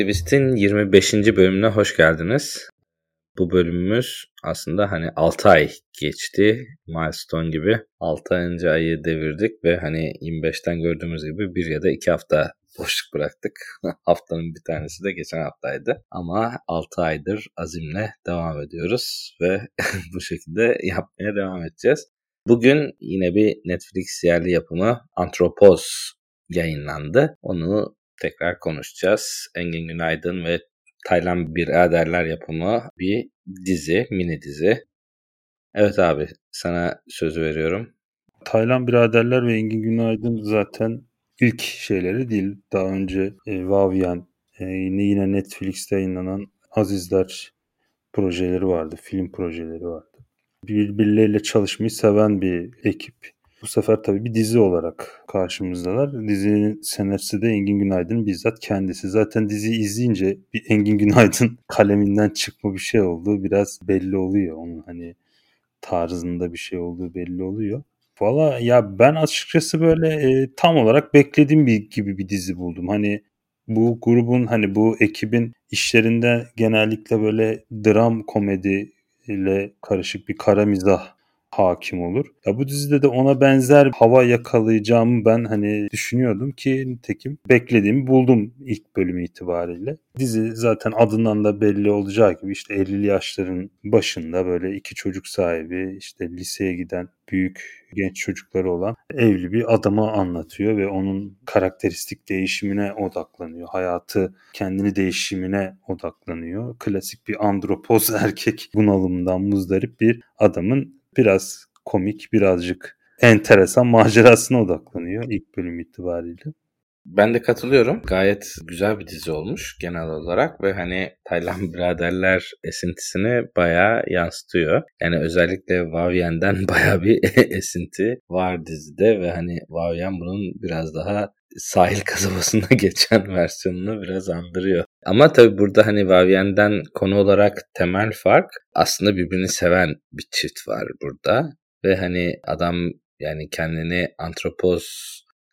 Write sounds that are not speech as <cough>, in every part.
Twist'in 25. bölümüne hoş geldiniz. Bu bölümümüz aslında hani 6 ay geçti milestone gibi. 6. ayı devirdik ve hani 25'ten gördüğümüz gibi bir ya da 2 hafta boşluk bıraktık. <laughs> Haftanın bir tanesi de geçen haftaydı. Ama 6 aydır azimle devam ediyoruz ve <laughs> bu şekilde yapmaya devam edeceğiz. Bugün yine bir Netflix yerli yapımı Antropoz yayınlandı. Onu tekrar konuşacağız. Engin Günaydın ve Taylan Biraderler yapımı bir dizi, mini dizi. Evet abi sana sözü veriyorum. Taylan Biraderler ve Engin Günaydın zaten ilk şeyleri değil. Daha önce e, Vavyen, e, yine, Netflix'te yayınlanan Azizler projeleri vardı, film projeleri vardı. Birbirleriyle çalışmayı seven bir ekip. Bu sefer tabii bir dizi olarak karşımızdalar. Dizinin senaristi de Engin Günaydın bizzat kendisi. Zaten diziyi izleyince bir Engin Günaydın <laughs> kaleminden çıkma bir şey olduğu biraz belli oluyor. Onun hani tarzında bir şey olduğu belli oluyor. Valla ya ben açıkçası böyle e, tam olarak beklediğim bir gibi bir dizi buldum. Hani bu grubun hani bu ekibin işlerinde genellikle böyle dram komedi ile karışık bir kara mizah hakim olur. Ya bu dizide de ona benzer hava yakalayacağımı ben hani düşünüyordum ki nitekim beklediğimi buldum ilk bölüm itibariyle. Dizi zaten adından da belli olacağı gibi işte 50'li yaşların başında böyle iki çocuk sahibi işte liseye giden büyük genç çocukları olan evli bir adamı anlatıyor ve onun karakteristik değişimine odaklanıyor. Hayatı kendini değişimine odaklanıyor. Klasik bir andropoz <laughs> erkek bunalımından muzdarip bir adamın biraz komik, birazcık enteresan macerasına odaklanıyor ilk bölüm itibariyle. Ben de katılıyorum. Gayet güzel bir dizi olmuş genel olarak ve hani Taylan <laughs> biraderler esintisini bayağı yansıtıyor. Yani özellikle Vavyen'den <laughs> bayağı bir <laughs> esinti var dizide ve hani Vavyen bunun biraz daha sahil kasabasında <laughs> geçen versiyonunu biraz andırıyor. Ama tabii burada hani Vavyen'den konu olarak temel fark aslında birbirini seven bir çift var burada. Ve hani adam yani kendini antropoz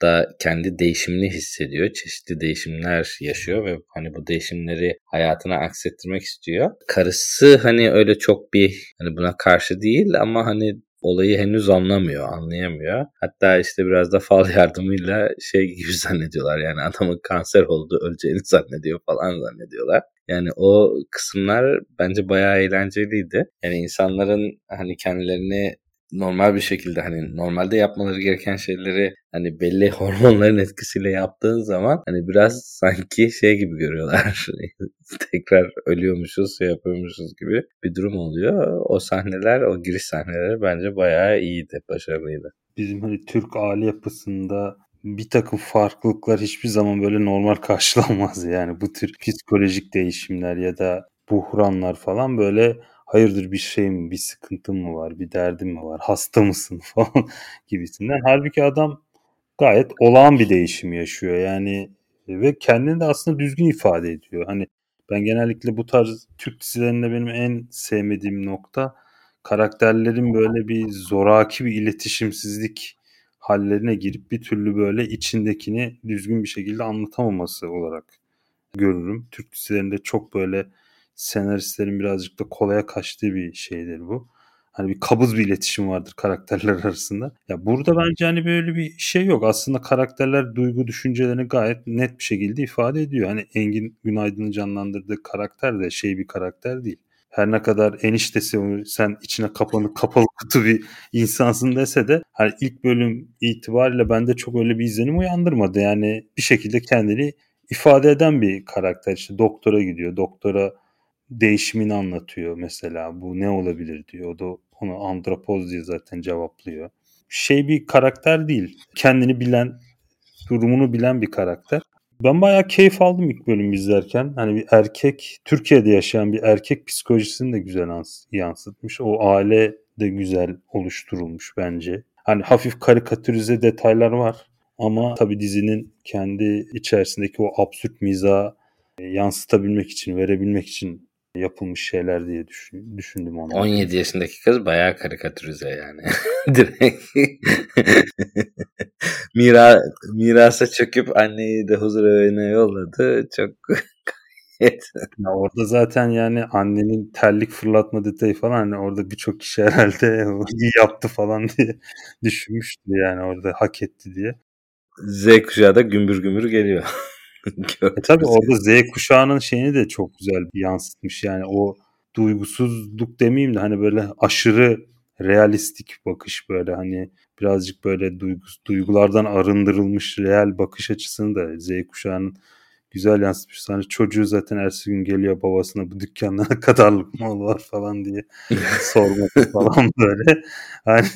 da kendi değişimini hissediyor. Çeşitli değişimler yaşıyor ve hani bu değişimleri hayatına aksettirmek istiyor. Karısı hani öyle çok bir hani buna karşı değil ama hani olayı henüz anlamıyor, anlayamıyor. Hatta işte biraz da fal <laughs> yardımıyla şey gibi zannediyorlar. Yani adamın kanser oldu, öleceğini zannediyor falan zannediyorlar. Yani o kısımlar bence bayağı eğlenceliydi. Yani insanların hani kendilerini normal bir şekilde hani normalde yapmaları gereken şeyleri hani belli <laughs> hormonların etkisiyle yaptığın zaman hani biraz sanki şey gibi görüyorlar. <laughs> Tekrar ölüyormuşuz, şey yapıyormuşuz gibi bir durum oluyor. O sahneler, o giriş sahneleri bence bayağı iyiydi, başarılıydı. Bizim hani Türk aile yapısında bir takım farklılıklar hiçbir zaman böyle normal <laughs> karşılanmaz. Yani bu tür psikolojik değişimler ya da buhranlar falan böyle hayırdır bir şey mi, bir sıkıntın mı var, bir derdin mi var, hasta mısın <laughs> falan gibisinden. Halbuki adam gayet olağan bir değişim yaşıyor. Yani ve kendini de aslında düzgün ifade ediyor. Hani ben genellikle bu tarz Türk dizilerinde benim en sevmediğim nokta karakterlerin böyle bir zoraki bir iletişimsizlik hallerine girip bir türlü böyle içindekini düzgün bir şekilde anlatamaması olarak görürüm. Türk dizilerinde çok böyle senaristlerin birazcık da kolaya kaçtığı bir şeydir bu. Hani bir kabız bir iletişim vardır karakterler <laughs> arasında. Ya burada bence hani böyle bir şey yok. Aslında karakterler duygu düşüncelerini gayet net bir şekilde ifade ediyor. Hani Engin Günaydın'ın canlandırdığı karakter de şey bir karakter değil. Her ne kadar eniştesi sen içine kapanık kapalı kutu bir insansın dese de hani ilk bölüm itibariyle bende çok öyle bir izlenim uyandırmadı. Yani bir şekilde kendini ifade eden bir karakter. İşte doktora gidiyor. Doktora değişimini anlatıyor mesela. Bu ne olabilir diyor. O da onu andropoz diye zaten cevaplıyor. Şey bir karakter değil. Kendini bilen, durumunu bilen bir karakter. Ben bayağı keyif aldım ilk bölüm izlerken. Hani bir erkek, Türkiye'de yaşayan bir erkek psikolojisini de güzel yansıtmış. O aile de güzel oluşturulmuş bence. Hani hafif karikatürize detaylar var. Ama tabii dizinin kendi içerisindeki o absürt miza yansıtabilmek için, verebilmek için yapılmış şeyler diye düşün, düşündüm onu. 17 yaşındaki kız bayağı karikatürize yani. <laughs> Direkt <laughs> Mira, mirasa çöküp anneyi de huzur evine yolladı. Çok <laughs> ya orada zaten yani annenin terlik fırlatma detayı falan hani orada birçok kişi herhalde iyi yaptı falan diye düşünmüştü yani orada hak etti diye. Z kuşağı da gümbür gümbür geliyor. <laughs> e tabii orada Z kuşağının şeyini de çok güzel yansıtmış yani o duygusuzluk demeyeyim de hani böyle aşırı realistik bakış böyle hani birazcık böyle duygus, duygulardan arındırılmış real bakış açısını da Z kuşağının güzel yansıtmış. Hani çocuğu zaten her gün geliyor babasına bu dükkanda ne kadarlık mal var falan diye <laughs> sorması falan böyle. Hani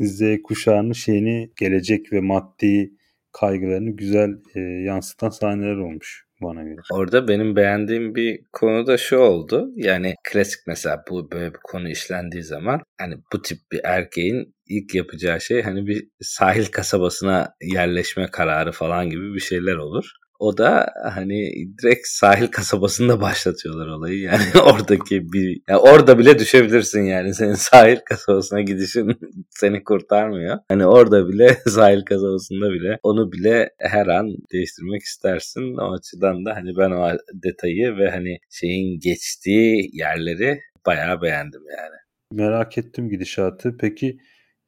Z kuşağının şeyini gelecek ve maddi kaygılarını güzel e, yansıtan sahneler olmuş bana göre. Orada benim beğendiğim bir konu da şu oldu. Yani klasik mesela bu böyle bir konu işlendiği zaman hani bu tip bir erkeğin ilk yapacağı şey hani bir sahil kasabasına yerleşme kararı falan gibi bir şeyler olur. O da hani direkt sahil kasabasında başlatıyorlar olayı. Yani <laughs> oradaki bir yani orada bile düşebilirsin yani. Senin sahil kasabasına gidişin <laughs> seni kurtarmıyor. Hani orada bile <laughs> sahil kasabasında bile onu bile her an değiştirmek istersin. O açıdan da hani ben o detayı ve hani şeyin geçtiği yerleri bayağı beğendim yani. Merak ettim gidişatı. Peki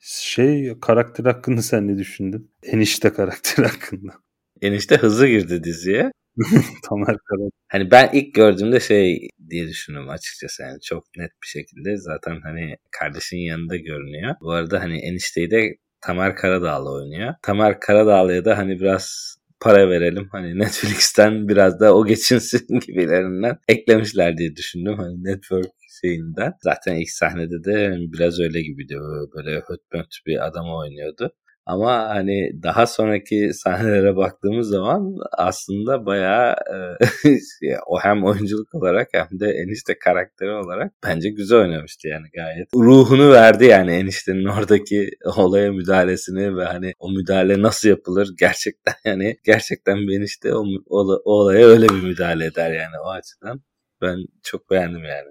şey karakter hakkında sen ne düşündün? Enişte karakter hakkında. Enişte hızlı girdi diziye. <laughs> Tamer Karadağ. Hani ben ilk gördüğümde şey diye düşündüm açıkçası yani çok net bir şekilde zaten hani kardeşin yanında görünüyor. Bu arada hani enişteyi de Tamer Karadağlı oynuyor. Tamer Karadağlı'ya da hani biraz para verelim. Hani Netflix'ten biraz da o geçinsin <laughs> gibilerinden eklemişler diye düşündüm. Hani network şeyinden. Zaten ilk sahnede de biraz öyle gibiydi. Böyle höt bir adam oynuyordu. Ama hani daha sonraki sahnelere baktığımız zaman aslında bayağı e, <laughs> o hem oyunculuk olarak hem de enişte karakteri olarak bence güzel oynamıştı yani gayet. Ruhunu verdi yani eniştenin oradaki olaya müdahalesini ve hani o müdahale nasıl yapılır gerçekten <laughs> yani gerçekten bir enişte o, o, o olaya öyle bir müdahale eder yani o açıdan. Ben çok beğendim yani.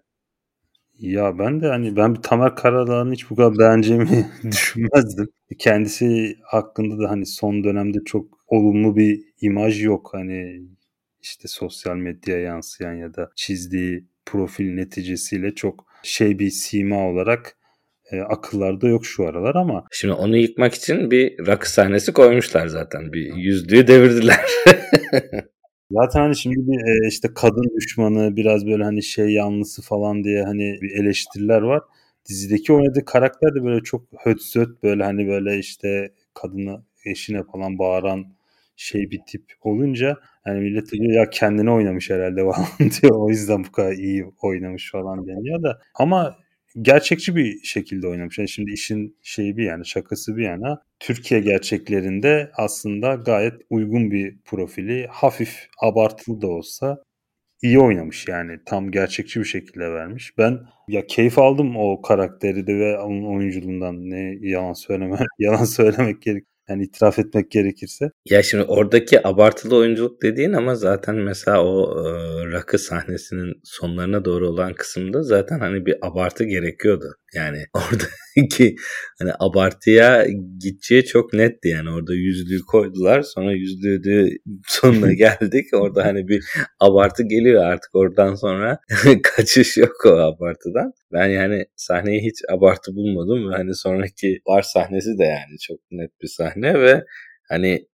Ya ben de hani ben bir Tamer Karadağ'ın hiç bu kadar beğeneceğimi <laughs> düşünmezdim. Kendisi hakkında da hani son dönemde çok olumlu bir imaj yok. Hani işte sosyal medyaya yansıyan ya da çizdiği profil neticesiyle çok şey bir sima olarak e, akıllarda yok şu aralar ama. Şimdi onu yıkmak için bir rakı sahnesi koymuşlar zaten. Bir yüzlüğü devirdiler. <laughs> Zaten hani şimdi bir e, işte kadın düşmanı biraz böyle hani şey yanlısı falan diye hani bir eleştiriler var. Dizideki oynadığı karakter de böyle çok höt söt böyle hani böyle işte kadını eşine falan bağıran şey bir tip olunca hani millet diyor ya kendini oynamış herhalde <laughs> falan diyor. O yüzden bu kadar iyi oynamış falan deniyor da. Ama gerçekçi bir şekilde oynamış. Yani şimdi işin şeyi bir yani şakası bir yana Türkiye gerçeklerinde aslında gayet uygun bir profili hafif abartılı da olsa iyi oynamış yani tam gerçekçi bir şekilde vermiş. Ben ya keyif aldım o karakteri de ve onun oyunculuğundan ne yalan söyleme <laughs> yalan söylemek gerek yani itiraf etmek gerekirse. Ya şimdi oradaki abartılı oyunculuk dediğin ama zaten mesela o e, rakı sahnesinin sonlarına doğru olan kısımda zaten hani bir abartı gerekiyordu. Yani <laughs> oradaki hani abartıya gideceği çok netti yani. Orada yüzlüğü koydular sonra yüzlüğü <laughs> sonuna <laughs> geldik. Orada hani bir abartı geliyor artık. Oradan sonra kaçış yok o abartıdan. Ben yani sahneyi hiç abartı bulmadım ve hani sonraki bar sahnesi de yani çok net bir sahne ve hani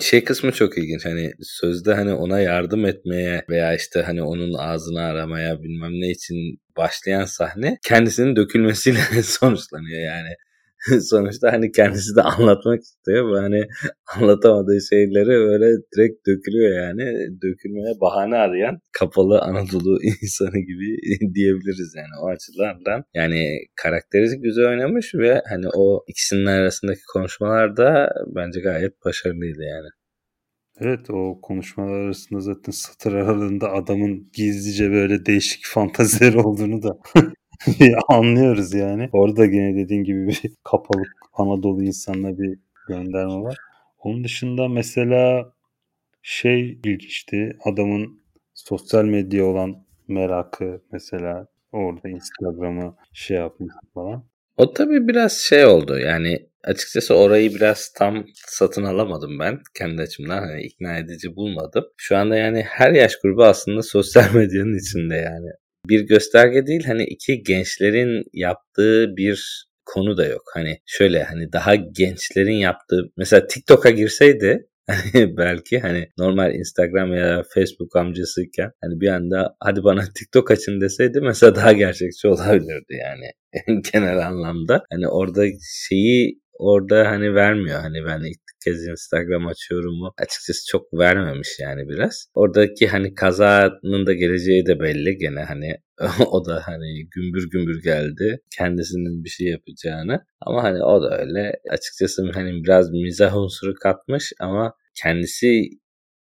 şey kısmı çok ilginç. Hani sözde hani ona yardım etmeye veya işte hani onun ağzını aramaya bilmem ne için başlayan sahne kendisinin dökülmesiyle <laughs> sonuçlanıyor yani. <laughs> sonuçta hani kendisi de anlatmak istiyor hani anlatamadığı şeyleri böyle direkt dökülüyor yani. Dökülmeye bahane arayan kapalı Anadolu <laughs> insanı gibi <laughs> diyebiliriz yani o açılardan. Yani karakteri güzel oynamış ve hani o ikisinin arasındaki konuşmalar da bence gayet başarılıydı yani. Evet o konuşmalar arasında zaten satır aralığında adamın gizlice böyle değişik fantazileri olduğunu da <laughs> anlıyoruz yani. Orada gene dediğin gibi bir <laughs> kapalı Anadolu insanla bir gönderme var. Onun dışında mesela şey ilginçti. Adamın sosyal medya olan merakı mesela orada Instagram'ı şey yapmış falan. O tabii biraz şey oldu yani açıkçası orayı biraz tam satın alamadım ben kendi açımdan hani ikna edici bulmadım. Şu anda yani her yaş grubu aslında sosyal <laughs> medyanın içinde yani. Bir gösterge değil hani iki gençlerin yaptığı bir konu da yok. Hani şöyle hani daha gençlerin yaptığı mesela TikTok'a girseydi <laughs> belki hani normal Instagram ya Facebook amcasıyken hani bir anda hadi bana TikTok açın deseydi mesela daha gerçekçi <laughs> olabilirdi yani <laughs> genel anlamda. Hani orada şeyi orada hani vermiyor. Hani ben ilk kez Instagram açıyorum mu açıkçası çok vermemiş yani biraz. Oradaki hani kazanın da geleceği de belli gene hani <laughs> o da hani gümbür gümbür geldi kendisinin bir şey yapacağını ama hani o da öyle açıkçası hani biraz mizah unsuru katmış ama kendisi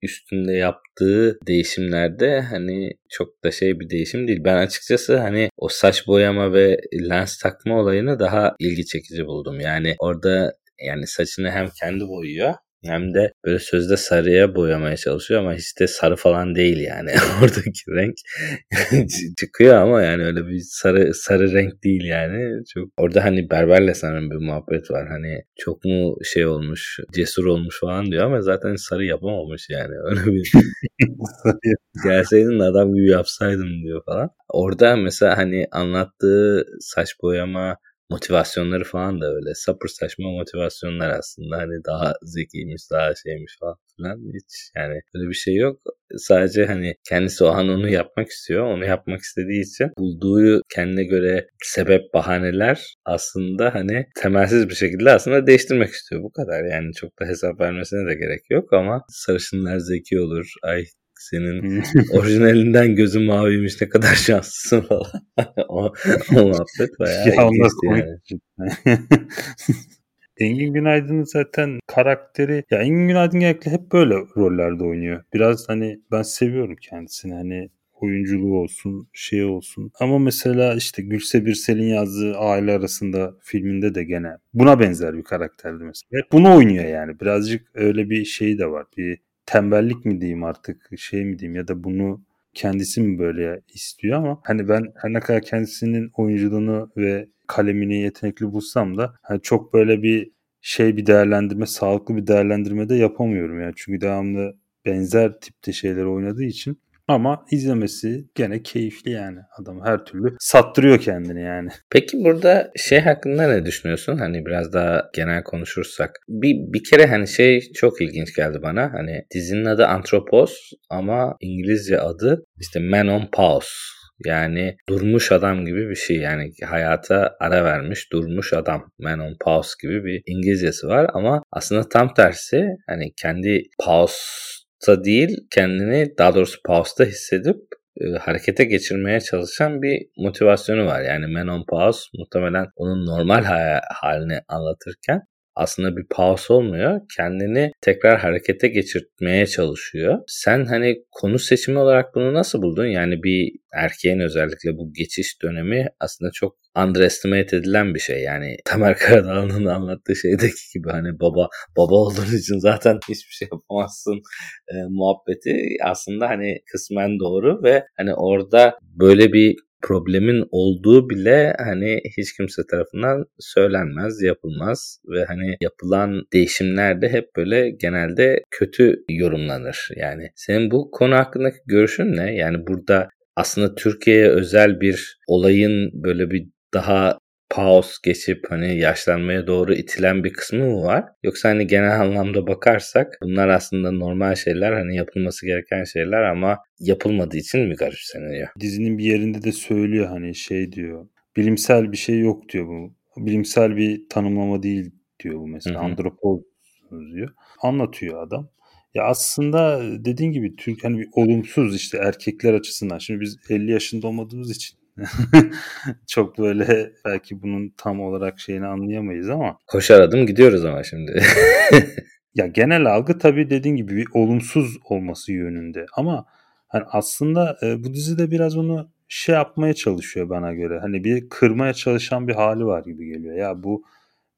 üstünde yaptığı değişimlerde hani çok da şey bir değişim değil. Ben açıkçası hani o saç boyama ve lens takma olayını daha ilgi çekici buldum. Yani orada yani saçını hem kendi boyuyor hem de böyle sözde sarıya boyamaya çalışıyor ama de sarı falan değil yani. <laughs> Oradaki renk <laughs> çıkıyor ama yani öyle bir sarı sarı renk değil yani. Çok orada hani berberle sanırım bir muhabbet var. Hani çok mu şey olmuş, cesur olmuş falan diyor ama zaten sarı yapamamış yani. <laughs> Öyle bir gelseydin adam gibi yapsaydım diyor falan. Orada mesela hani anlattığı saç boyama motivasyonları falan da öyle. Sapır saçma motivasyonlar aslında. Hani daha zekiymiş daha şeymiş falan filan. Hiç yani öyle bir şey yok. Sadece hani kendisi o an onu yapmak istiyor. Onu yapmak istediği için bulduğu kendine göre sebep bahaneler aslında hani temelsiz bir şekilde aslında değiştirmek istiyor. Bu kadar. Yani çok da hesap vermesine de gerek yok ama sarışınlar zeki olur. Ay senin <laughs> orijinalinden gözün maviymiş ne kadar şanslısın falan. <laughs> o, o muhabbet bayağı ya yani. <laughs> Engin Günaydın'ın zaten karakteri ya Engin Günaydın genellikle hep böyle rollerde oynuyor. Biraz hani ben seviyorum kendisini hani oyunculuğu olsun, şey olsun. Ama mesela işte Gülse Birsel'in yazdığı Aile Arasında filminde de gene buna benzer bir karakterdi mesela. Hep bunu oynuyor yani. Birazcık öyle bir şey de var. Bir tembellik mi diyeyim artık şey mi diyeyim ya da bunu kendisi mi böyle istiyor ama hani ben her ne kadar kendisinin oyunculuğunu ve kalemini yetenekli bulsam da hani çok böyle bir şey bir değerlendirme, sağlıklı bir değerlendirme de yapamıyorum yani. Çünkü devamlı benzer tipte şeyler oynadığı için ama izlemesi gene keyifli yani. Adam her türlü sattırıyor kendini yani. <laughs> Peki burada şey hakkında ne düşünüyorsun? Hani biraz daha genel konuşursak. Bir, bir kere hani şey çok ilginç geldi bana. Hani dizinin adı Antropos ama İngilizce adı işte Man on Pause. Yani durmuş adam gibi bir şey yani hayata ara vermiş durmuş adam man on pause gibi bir İngilizcesi var ama aslında tam tersi hani kendi pause da değil kendini daha doğrusu pause'da hissedip e, harekete geçirmeye çalışan bir motivasyonu var. Yani man on pause muhtemelen onun normal halini anlatırken aslında bir pause olmuyor. Kendini tekrar harekete geçirtmeye çalışıyor. Sen hani konu seçimi olarak bunu nasıl buldun? Yani bir erkeğin özellikle bu geçiş dönemi aslında çok underestimate edilen bir şey. Yani Tamer Karadağlı'nın anlattığı şeydeki gibi hani baba baba olduğun için zaten <laughs> hiçbir şey yapamazsın e, muhabbeti aslında hani kısmen doğru ve hani orada böyle bir problemin olduğu bile hani hiç kimse tarafından söylenmez, yapılmaz ve hani yapılan değişimler de hep böyle genelde kötü yorumlanır. Yani senin bu konu hakkındaki görüşün ne? Yani burada aslında Türkiye'ye özel bir olayın böyle bir daha pause geçip hani yaşlanmaya doğru itilen bir kısmı mı var? Yoksa hani genel anlamda bakarsak bunlar aslında normal şeyler hani yapılması gereken şeyler ama yapılmadığı için mi garipseniyor? Dizinin bir yerinde de söylüyor hani şey diyor. Bilimsel bir şey yok diyor bu. Bilimsel bir tanımlama değil diyor bu mesela. Andropoz diyor. Anlatıyor adam. Ya aslında dediğin gibi Türk hani bir olumsuz işte erkekler açısından. Şimdi biz 50 yaşında olmadığımız için <laughs> çok böyle belki bunun tam olarak şeyini anlayamayız ama. Koşar adım gidiyoruz ama şimdi. <laughs> ya genel algı tabii dediğin gibi bir olumsuz olması yönünde ama hani aslında e, bu dizide biraz onu şey yapmaya çalışıyor bana göre. Hani bir kırmaya çalışan bir hali var gibi geliyor. Ya bu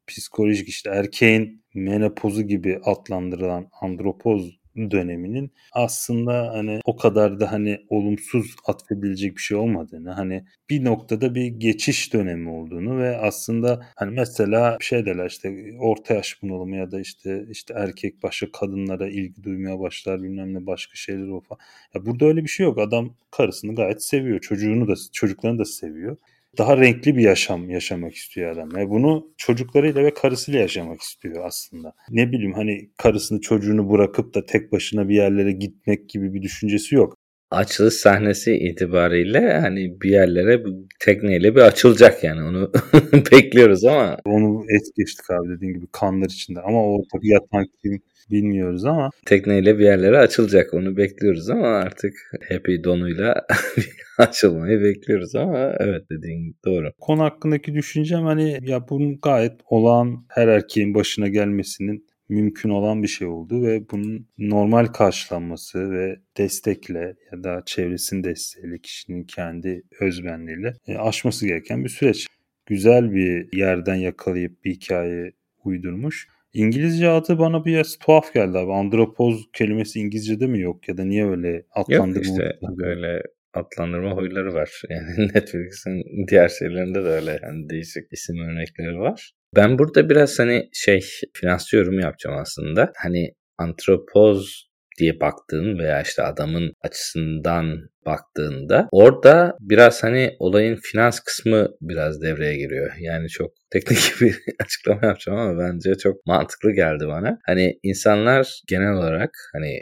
psikolojik işte erkeğin menopozu gibi adlandırılan andropoz döneminin aslında hani o kadar da hani olumsuz atfedilecek bir şey olmadığını hani bir noktada bir geçiş dönemi olduğunu ve aslında hani mesela şey derler işte orta yaş bunalımı ya da işte işte erkek başka kadınlara ilgi duymaya başlar bilmem ne başka şeyler o falan. Ya burada öyle bir şey yok. Adam karısını gayet seviyor. Çocuğunu da çocuklarını da seviyor daha renkli bir yaşam yaşamak istiyor adam. Ve bunu çocuklarıyla ve karısıyla yaşamak istiyor aslında. Ne bileyim hani karısını çocuğunu bırakıp da tek başına bir yerlere gitmek gibi bir düşüncesi yok. Açılış sahnesi itibariyle hani bir yerlere tekneyle bir açılacak yani onu <laughs> bekliyoruz ama. Onu es geçtik abi dediğin gibi kanlar içinde ama o tabii yatan kim bilmiyoruz ama. Tekneyle bir yerlere açılacak onu bekliyoruz ama artık Happy Don'uyla <laughs> açılmayı bekliyoruz ama evet dediğin doğru. Konu hakkındaki düşüncem hani ya bunun gayet olağan her erkeğin başına gelmesinin mümkün olan bir şey oldu ve bunun normal karşılanması ve destekle ya da çevresinin desteğiyle kişinin kendi özbenliğiyle e, aşması gereken bir süreç. Güzel bir yerden yakalayıp bir hikaye uydurmuş. İngilizce adı bana biraz tuhaf geldi abi. Andropoz kelimesi İngilizce'de mi yok ya da niye öyle adlandırma? Yok işte böyle adlandırma huyları var. <laughs> Yani Netflix'in diğer şeylerinde de öyle yani değişik isim örnekleri var. Ben burada biraz hani şey finans yorum yapacağım aslında. Hani antropoz diye baktığın veya işte adamın açısından baktığında orada biraz hani olayın finans kısmı biraz devreye giriyor. Yani çok teknik <laughs> bir açıklama yapacağım ama bence çok mantıklı geldi bana. Hani insanlar genel olarak hani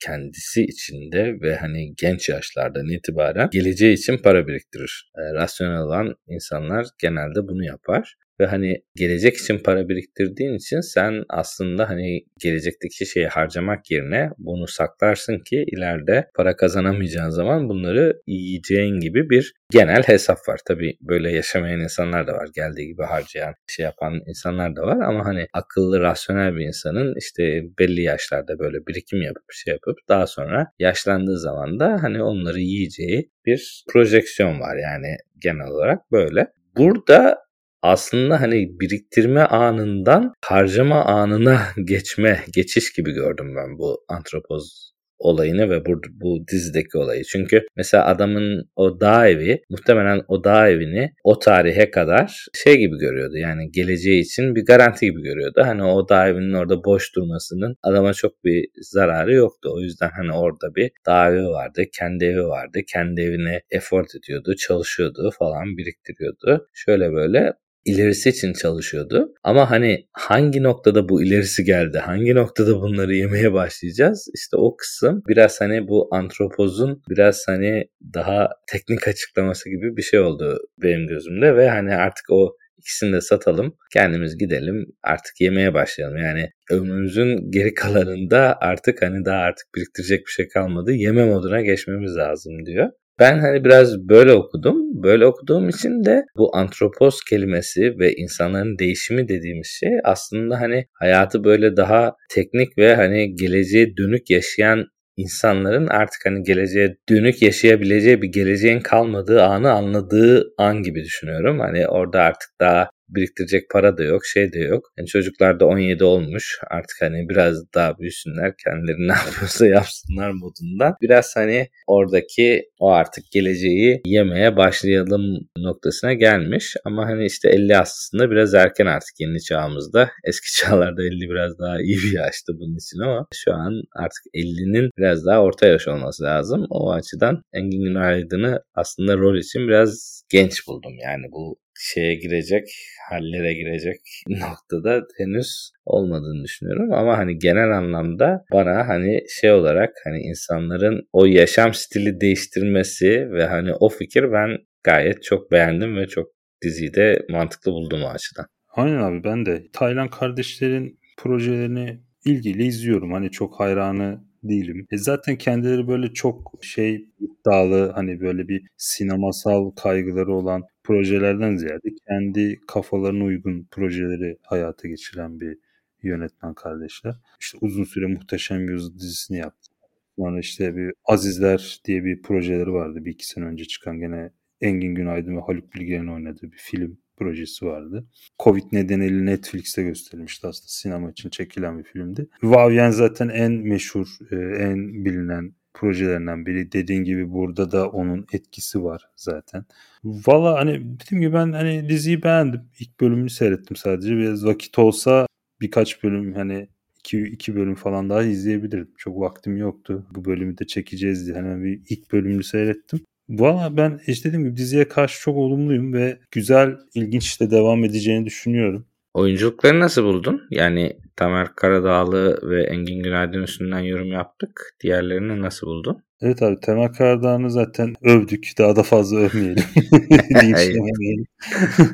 kendisi içinde ve hani genç yaşlardan itibaren geleceği için para biriktirir. E, rasyonel olan insanlar genelde bunu yapar. Ve hani gelecek için para biriktirdiğin için sen aslında hani gelecekteki şeyi harcamak yerine bunu saklarsın ki ileride para kazanamayacağın zaman bunları yiyeceğin gibi bir genel hesap var. Tabi böyle yaşamayan insanlar da var. Geldiği gibi harcayan, şey yapan insanlar da var ama hani akıllı, rasyonel bir insanın işte belli yaşlarda böyle birikim yapıp şey yapıp daha sonra yaşlandığı zaman da hani onları yiyeceği bir projeksiyon var yani genel olarak böyle. Burada aslında hani biriktirme anından harcama anına <laughs> geçme, geçiş gibi gördüm ben bu antropoz olayını ve bu, bu dizideki olayı. Çünkü mesela adamın o dağ evi muhtemelen o dağ evini o tarihe kadar şey gibi görüyordu. Yani geleceği için bir garanti gibi görüyordu. Hani o dağ evinin orada boş durmasının adama çok bir zararı yoktu. O yüzden hani orada bir dağ evi vardı, kendi evi vardı. Kendi evine effort ediyordu, çalışıyordu falan biriktiriyordu. Şöyle böyle ilerisi için çalışıyordu. Ama hani hangi noktada bu ilerisi geldi? Hangi noktada bunları yemeye başlayacağız? İşte o kısım biraz hani bu antropozun biraz hani daha teknik açıklaması gibi bir şey oldu benim gözümde ve hani artık o ikisini de satalım. Kendimiz gidelim artık yemeye başlayalım. Yani ömrümüzün geri kalanında artık hani daha artık biriktirecek bir şey kalmadı. Yeme moduna geçmemiz lazım diyor. Ben hani biraz böyle okudum. Böyle okuduğum için de bu antropos kelimesi ve insanların değişimi dediğimiz şey aslında hani hayatı böyle daha teknik ve hani geleceğe dönük yaşayan insanların artık hani geleceğe dönük yaşayabileceği bir geleceğin kalmadığı anı anladığı an gibi düşünüyorum. Hani orada artık daha biriktirecek para da yok, şey de yok. Yani çocuklar da 17 olmuş. Artık hani biraz daha büyüsünler, kendileri ne <laughs> yapıyorsa yapsınlar modunda. Biraz hani oradaki o artık geleceği yemeye başlayalım noktasına gelmiş. Ama hani işte 50 aslında biraz erken artık yeni çağımızda. Eski <laughs> çağlarda 50 biraz daha iyi bir yaştı bunun için ama şu an artık 50'nin biraz daha orta yaş olması lazım. O açıdan Engin Günaydın'ı aslında rol için biraz genç buldum. Yani bu şeye girecek, hallere girecek <laughs> noktada henüz olmadığını düşünüyorum ama hani genel anlamda bana hani şey olarak hani insanların o yaşam stili değiştirmesi ve hani o fikir ben gayet çok beğendim ve çok diziyi de mantıklı buldum o açıdan. Aynen abi ben de Taylan kardeşlerin projelerini ilgiyle izliyorum. Hani çok hayranı değilim. E zaten kendileri böyle çok şey iddialı hani böyle bir sinemasal kaygıları olan projelerden ziyade kendi kafalarına uygun projeleri hayata geçiren bir yönetmen kardeşler. İşte uzun süre Muhteşem Yüzyıl dizisini yaptı. Sonra işte bir Azizler diye bir projeleri vardı bir iki sene önce çıkan gene Engin Günaydın ve Haluk Bilginer'in oynadığı bir film projesi vardı. Covid nedeniyle Netflix'te gösterilmişti aslında sinema için çekilen bir filmdi. Vavien zaten en meşhur, e, en bilinen projelerinden biri. Dediğin gibi burada da onun etkisi var zaten. Valla hani dediğim gibi ben hani diziyi beğendim. İlk bölümünü seyrettim sadece. Biraz vakit olsa birkaç bölüm hani iki, iki bölüm falan daha izleyebilirim. Çok vaktim yoktu. Bu bölümü de çekeceğiz diye hemen bir ilk bölümünü seyrettim. Valla ben işte dediğim gibi diziye karşı çok olumluyum ve güzel, ilginç de devam edeceğini düşünüyorum. Oyunculukları nasıl buldun? Yani Tamer Karadağlı ve Engin Günaydın üstünden yorum yaptık. Diğerlerini nasıl buldun? Evet abi Tamer Karadağ'ını zaten övdük. Daha da fazla övmeyelim. <laughs>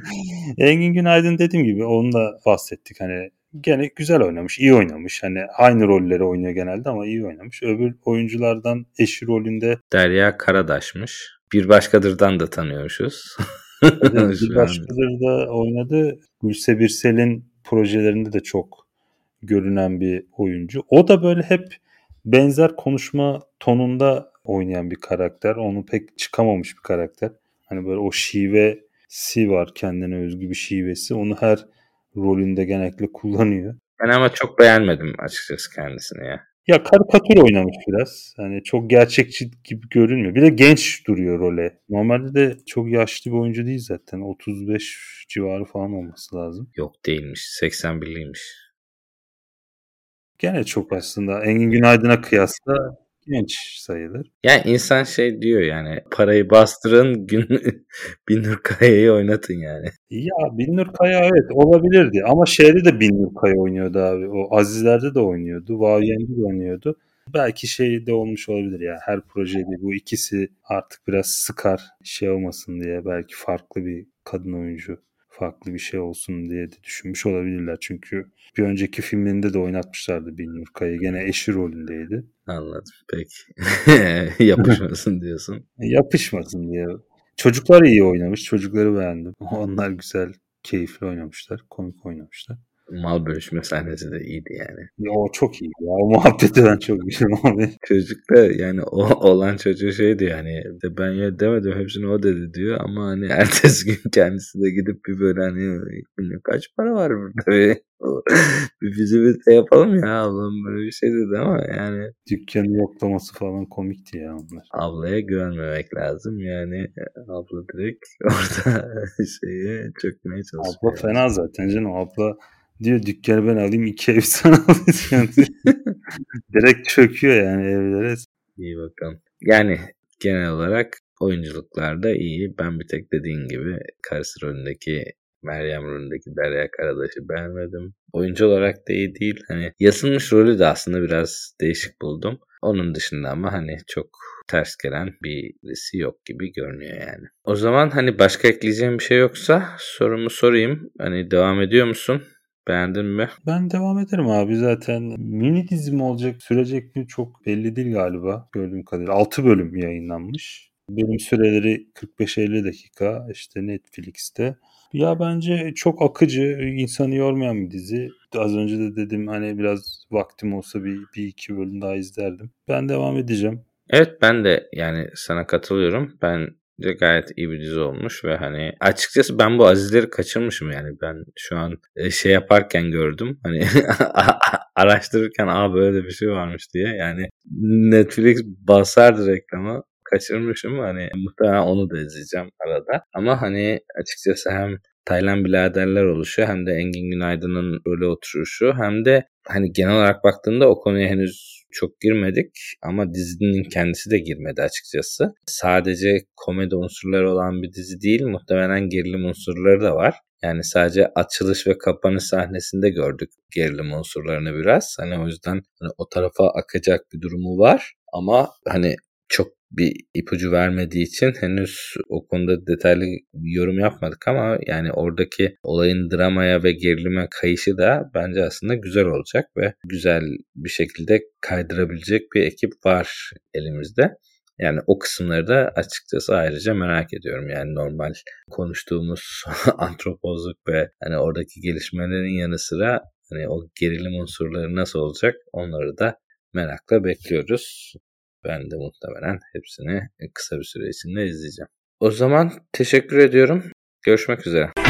<laughs> Engin Günaydın dediğim gibi onu da bahsettik. Hani gene güzel oynamış, iyi oynamış. Hani aynı rolleri oynuyor genelde ama iyi oynamış. Öbür oyunculardan eşi rolünde Derya Karadaş'mış. Bir başkadırdan da tanıyormuşuz. <laughs> bir başkadır da oynadı. Gülse Birsel'in projelerinde de çok görünen bir oyuncu. O da böyle hep benzer konuşma tonunda oynayan bir karakter. Onu pek çıkamamış bir karakter. Hani böyle o şivesi var kendine özgü bir şivesi. Onu her rolünde genellikle kullanıyor. Ben ama çok beğenmedim açıkçası kendisini ya. Ya karikatür oynamış biraz. Hani çok gerçekçi gibi görünmüyor. Bir de genç duruyor role. Normalde de çok yaşlı bir oyuncu değil zaten. 35 civarı falan olması lazım. Yok değilmiş. 81'liymiş. Gene çok aslında Engin Günaydın'a kıyasla genç sayılır. Yani insan şey diyor yani parayı bastırın gün <laughs> Binnur Kaya'yı oynatın yani. Ya Binnur Kaya evet olabilirdi ama şeyde de Binnur Kaya oynuyordu abi. O Azizler'de de oynuyordu. Vaviyen'de de oynuyordu. Belki şey de olmuş olabilir ya. Her projede bu ikisi artık biraz sıkar şey olmasın diye belki farklı bir kadın oyuncu farklı bir şey olsun diye de düşünmüş olabilirler. Çünkü bir önceki filmlerinde de oynatmışlardı Binnur Kaya. Gene eşi rolündeydi. Anladım. Peki. <laughs> Yapışmasın diyorsun. E, yapışmasın diye. Çocuklar iyi oynamış. Çocukları beğendim. Onlar güzel, keyifli oynamışlar. Komik oynamışlar mal bölüşme sahnesi de iyiydi yani. Ya, o çok iyi ya. O muhabbeti ben çok güzel abi. Çocuk da yani o olan çocuğu şeydi yani de ben ya demedim hepsini o dedi diyor ama hani ertesi gün kendisi de gidip bir böyle hani kaç para var burada <laughs> bir bizi bir yapalım ya ablam böyle bir şey dedi ama yani. Dükkanı yoklaması falan komikti ya onlar. Ablaya güvenmemek lazım yani abla direkt <laughs> orada <laughs> şeye çökmeye çalışıyor. Abla fena zaten canım abla Diyor dükkanı ben alayım iki ev sana <laughs> alayım. <laughs> Direkt çöküyor yani evlere. İyi bakalım. Yani genel olarak oyunculuklarda iyi. Ben bir tek dediğin gibi karısı rolündeki Meryem rolündeki Derya Karadaş'ı beğenmedim. Oyuncu olarak da iyi değil. Hani yazılmış rolü de aslında biraz değişik buldum. Onun dışında ama hani çok ters gelen birisi yok gibi görünüyor yani. O zaman hani başka ekleyeceğim bir şey yoksa sorumu sorayım. Hani devam ediyor musun? Beğendin mi? Ben devam ederim abi zaten. Mini dizim olacak sürecek mi çok belli değil galiba gördüğüm kadarıyla. 6 bölüm yayınlanmış. Bölüm süreleri 45-50 dakika işte Netflix'te. Ya bence çok akıcı, insanı yormayan bir dizi. Az önce de dedim hani biraz vaktim olsa bir, bir iki bölüm daha izlerdim. Ben devam edeceğim. Evet ben de yani sana katılıyorum. Ben de gayet iyi bir dizi olmuş ve hani açıkçası ben bu azizleri kaçırmışım yani. Ben şu an e, şey yaparken gördüm hani <laughs> araştırırken aa böyle bir şey varmış diye. Yani Netflix basardı reklamı kaçırmışım. Hani muhtemelen onu da izleyeceğim arada. Ama hani açıkçası hem Taylan biraderler oluşu hem de Engin Günaydın'ın öyle oturuşu hem de hani genel olarak baktığında o konuya henüz çok girmedik ama dizinin kendisi de girmedi açıkçası. Sadece komedi unsurları olan bir dizi değil muhtemelen gerilim unsurları da var. Yani sadece açılış ve kapanış sahnesinde gördük gerilim unsurlarını biraz. Hani o yüzden hani o tarafa akacak bir durumu var. Ama hani çok bir ipucu vermediği için henüz o konuda detaylı yorum yapmadık ama yani oradaki olayın dramaya ve gerilime kayışı da bence aslında güzel olacak ve güzel bir şekilde kaydırabilecek bir ekip var elimizde. Yani o kısımları da açıkçası ayrıca merak ediyorum. Yani normal konuştuğumuz <laughs> antropozluk ve hani oradaki gelişmelerin yanı sıra hani o gerilim unsurları nasıl olacak onları da merakla bekliyoruz. Ben de muhtemelen hepsini kısa bir süre içinde izleyeceğim. O zaman teşekkür ediyorum. Görüşmek üzere.